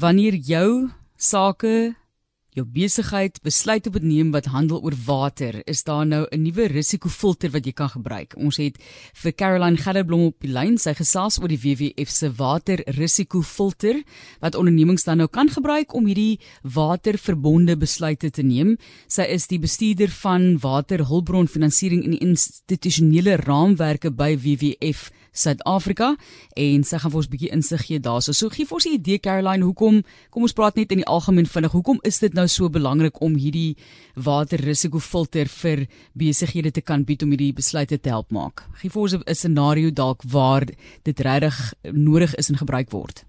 wanneer jou sake jou besigheid besluit op neem wat handel oor water, is daar nou 'n nuwe risikofilter wat jy kan gebruik. Ons het vir Caroline Gellerblom op die lyn, sy gesels oor die WWF se waterrisikofilter wat ondernemings dan nou kan gebruik om hierdie waterverbonde besluite te neem. Sy is die bestuurder van waterhulpbronfinansiering en institusionele raamwerke by WWF Suid-Afrika en sy gaan vir ons 'n bietjie insig gee daarso. So gee vir ons 'n idee Caroline, hoekom kom ons praat net in die algemeen vinnig. Hoekom is dit nou so belangrik om hierdie waterrisikofilter vir besighede te kan bied om hierdie besluite te help maak? Gee vir ons 'n scenario dalk waar dit regtig nodig is en gebruik word.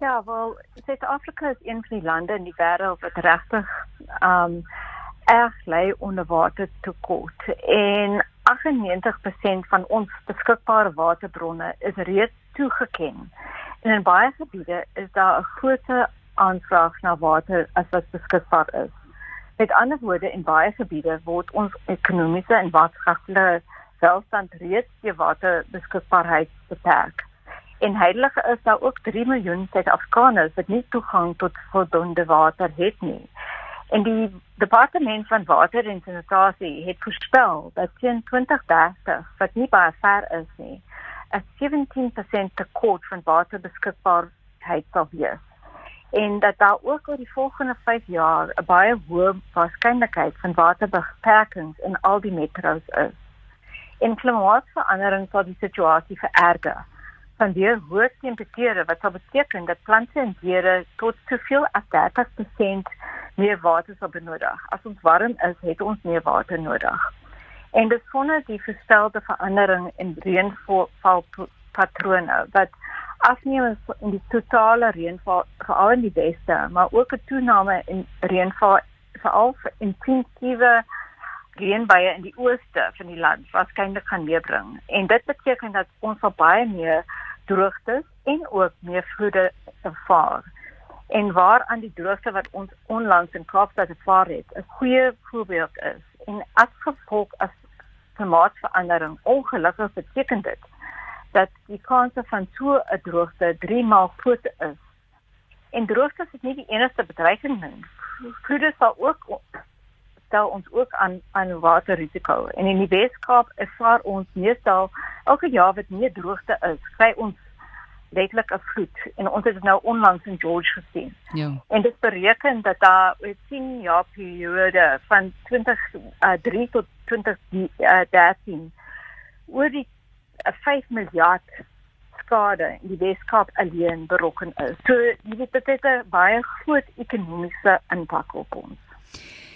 Ja, wel, Suid-Afrika is een van die lande in die wêreld wat regtig um erg lei onder watertekort en 98% van ons beskikbare waterbronne is reeds toegeken. En in baie gebiede is daar 'n groot aanvraag na water as wat beskikbaar is. Met ander woorde, in baie gebiede word ons ekonomiese en waterskaplike welstand reeds deur waterbeskikbaarheid beperk. En heilige is daar ook 3 miljoen Suid-Afrikaners wat nie toegang tot voldoende water het nie. En die departement van water en sanitasie het voorspel dat teen 2030, wat nie baie ver is nie, 'n 17% tekort van water beskikbaarheid sal wees. En dat daar ook oor die volgende 5 jaar 'n baie hoë waarskynlikheid van waterbeperkings in al die metro's is. En klimaatsverandering sal die situasie vererger. Van die hoë temperature wat sal beteken dat plante en diere tot soveel as 30% meer water sal benodig. As ons warm is, het ons meer water nodig. En dis sonder die verstelde verandering in reënvalpatrone wat afneem in die totale reënval veral in die weste, maar ook 'n toename in reënval veral vir intensiewe reënbuie in die ooste van die land waarskynlik gaan meebring. En dit beteken dat ons sal baie meer droogtes en ook meer vloede ervaar en waar aan die droogte wat ons onlangs in Kaapstad ervaar het 'n goeie voorbeeld is. En as gevolg as klimaatsverandering ongelukkig beteken dit dat die kans van so 'n droogte 3 maal groter is. En droogte is nie die enigste bedreiging nie. Vloede sal ook stel ons ook aan aan waterrisiko. En in die Weskaap ervaar ons meestal elke jaar wat meer droogte is kry ons letterlik 'n vloed en ons het dit nou onlangs in George gesien. Ja. En dit bereken dat daar 'n 10 jaar periode van 2003 uh, tot 2013 oor die uh, 5 miljard skade in die Weskaap alleen berokken is. So jy weet dit het 'n baie groot ekonomiese impak op ons.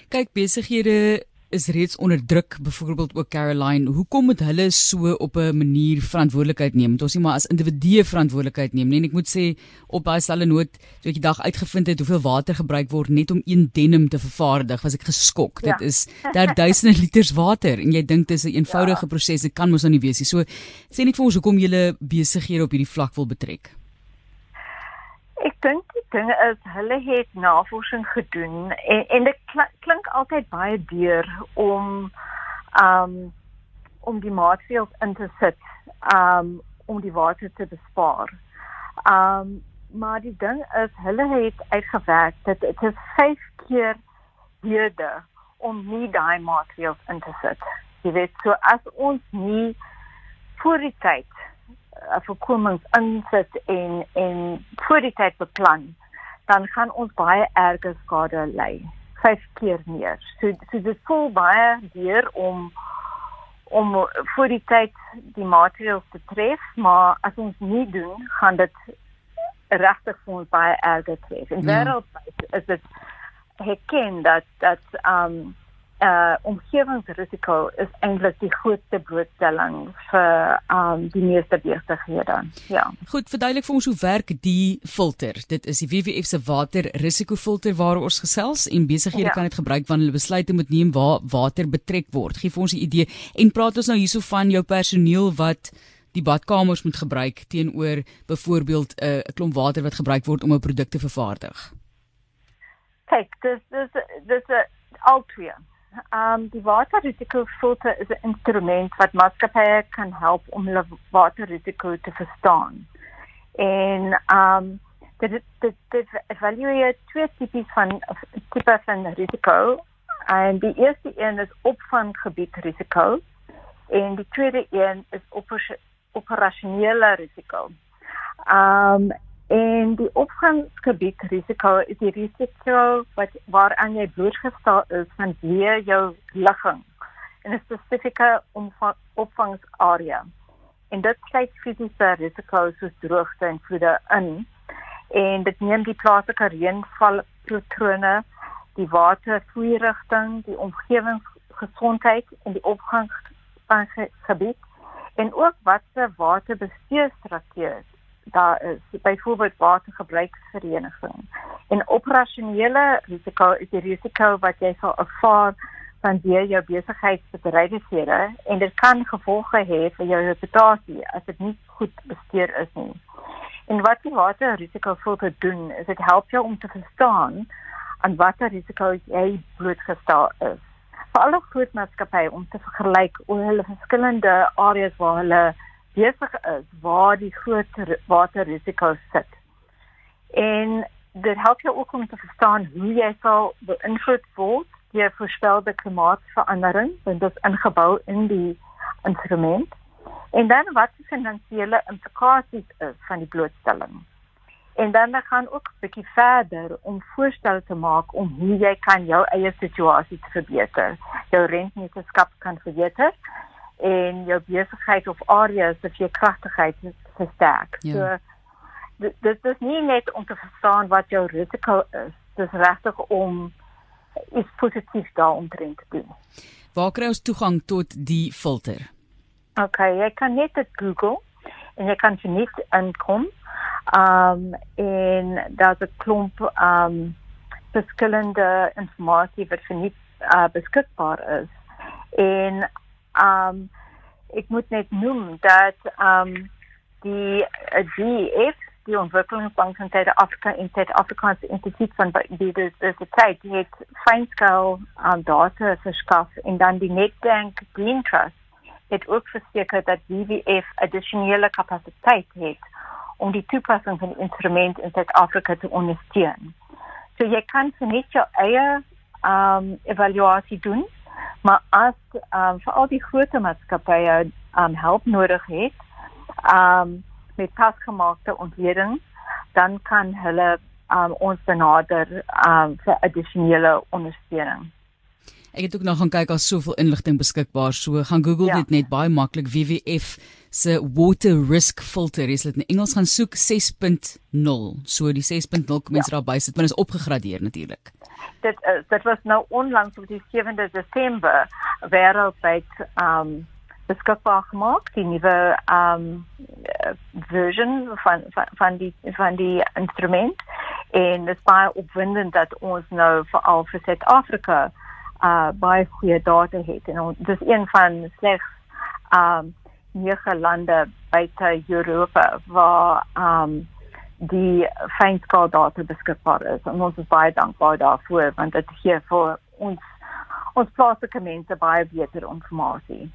Kyk besighede is reeds onder druk byvoorbeeld ook Caroline. Hoekom moet hulle so op 'n manier verantwoordelikheid neem? Moet ons nie maar as individue verantwoordelikheid neem nie? En ek moet sê op baie stelle nood toe ek die dag uitgevind het hoeveel water gebruik word net om een denim te vervaardig was ek geskok. Ja. dit is daar duisende liters water en jy dink dit is 'n eenvoudige ja. proses dit kan mos nou nie wees nie. So sê net vir ons hoekom jy besighede op hierdie vlak wil betrek Ek dink die ding is hulle het navorsing gedoen en en dit klink altyd baie duur om um om die maatreëls in te sit um om die water te bespaar. Um maar die ding is hulle het uitgewerk dat dit is 5 keer duurder om nie daai maatreëls in te sit. Jy weet so as ons nie voor die tyd voorkomings insit en en voor die tyd beplan, dan gaan ons baie erge skade ly, vyf keer meer. So so dit voel baie duur om om voor die tyd die maatreëls te tref, maar as ons nie doen, gaan dit regtig vir ons baie erge tref. En ja. wêreldwyd is dit herken dat dat um uh omgewingsrisiko is eintlik die grootste blootstelling vir um die meeste besighede. Ja. Goed, verduidelik vir ons hoe werk die filter. Dit is die WWF se waterrisikofilter waaroor ons gesels en besighede ja. kan dit gebruik wanneer hulle besluite moet neem waar water betrek word. Gee vir ons 'n idee en praat ons nou hierso van jou personeel wat die badkamers moet gebruik teenoor byvoorbeeld 'n uh, klomp water wat gebruik word om 'n produk te vervaardig. Kyk, dis dis dis al twee um die waterrisikofilter is 'n instrument wat maatskappye kan help om hulle waterrisiko te verstaan. En um Dit dit dit evalueer twee tipes van tipe van risiko. En die eerste een is opvanggebied risiko en die tweede een is operasionele risiko. Um en die opgangsgebied risiko is die risiko wat waaraan jy blootgestel is van weer jou ligging in 'n spesifieke opvangsarea. En dit sluit fisiese risiko's soos droogte en vloede in. En dit neem die plaaslike reënvalpatrone, die watervloeirigting, die omgewingsgesondheid en die opgangsgebied en ook watse waterbestuurstrategieë daar is byvoorbeeld watergebruiksvereniging en operasionele risiko is die risiko wat jy sal ervaar van deur jou besigheidsbedrywighede en dit kan gevolge hê vir jou reputasie as dit nie goed bestuur is nie. En wat die waterrisiko filter doen is dit help jou om te verstaan aan watter risiko's jy blootgestel is. Vir alle groot maatskappye om te vergelyk oor hulle verskillende areas waar hulle besig is waar die groot waterrisiko's sit. En dit help jou ook om te verstaan hoe jy sal beïnvloed word deur voorspelde klimaatsverandering, want dit is ingebou in die instrument. En dan wat die finansiële implikasies is van die blootstelling. En dan dan gaan ook 'n bietjie verder om voorstelle te maak om hoe jy kan jou eie situasie verbeter. Jou renteneerskap kan verbeter en jou besigheid of areas of jou kragtigheid versterk. Ja. So dit is nie net om te verstaan wat jou risiko is, dis regtig om iets positiefs daaromtrent te doen. Waar kry ons toegang tot die filter? OK, jy kan net dit Google en jy kan net inkom. Um en daar's 'n klomp um verskillende inligting wat nie uh, beskikbaar is. En um ek moet net noem dat um die uh, GF die ontwikkelingsbank van Suid-Afrika en Suid-Afrikaanse Instituut van Biodiversiteit het fynskaal um, data verskaf en dan die Netbank Green Trust het ook verseker dat WWF addisionele kapasiteit het om die toepassing van die instrument in Suid-Afrika te ondersteun. So jy kan net jou eie um evaluasie doen maar as um, vir al die groot maatskappye um, help nodig het um, met pasgemaakte ontleding dan kan hulle um, ons benader um, vir addisionele ondersteuning. Ek het ook nog gaan kyk as soveel inligting beskikbaar so gaan Google ja. dit net baie maklik WWF se water risk filter is dit in Engels gaan soek 6.0 so die 6.0 kom mens ja. daar by sit maar is opgegradeer natuurlik dit uh, dit was nou onlangs op die 7de Desember wêreldwyd um beskikbaar gemaak. Die nuwe um version van van van die van die instrument. En dit is baie opwindend dat ons nou veral vir Suid-Afrika uh baie goeie data het. En ons dis een van slegs um nege lande buite Europa waar um die fynskaal data beskikbaar is. En ons is baie dankbaar daarvoor want dit gee vir ons ons plaaslike mense baie beter inligting.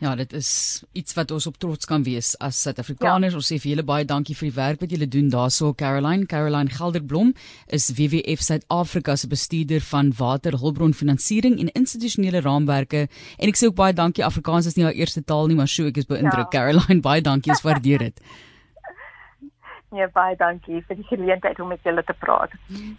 Ja, dit is iets wat ons op trots kan wees as Suid-Afrikaners. Ja. Ons sê vir julle baie dankie vir die werk wat julle doen daarso Caroline. Caroline Gelderblom is WWF Suid-Afrika se bestuurder van waterhulpbronfinansiering en institusionele raamwerke. En ek sê ook baie dankie Afrikaans is nie haar eerste taal nie, maar so ek is beïndruk. Ja. Caroline, baie dankie, ons waardeer dit. Nee, baie dankie vir die geleentheid om met julle te praat.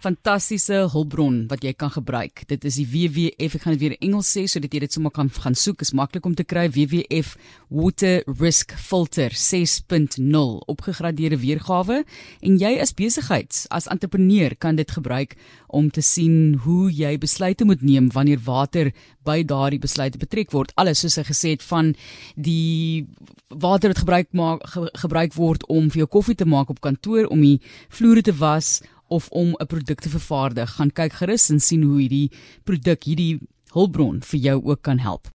Fantastiese hulpbron wat jy kan gebruik. Dit is die WWF, ek gaan dit weer in Engels sê sodat jy dit sommer kan gaan soek. Is maklik om te kry. WWF Water Risk Filter 6.0 opgegradeerde weergawe en jy as besigheids as entrepreneur kan dit gebruik om te sien hoe jy besluite moet neem wanneer water by daardie besluite betrek word. Alles soos hy gesê het van die water wat gebruik maak ge, gebruik word om vir jou koffie te maak op kantoor om die vloere te was of om 'n produk te vervaardig. Gaan kyk gerus en sien hoe hierdie produk, hierdie hulpbron vir jou ook kan help.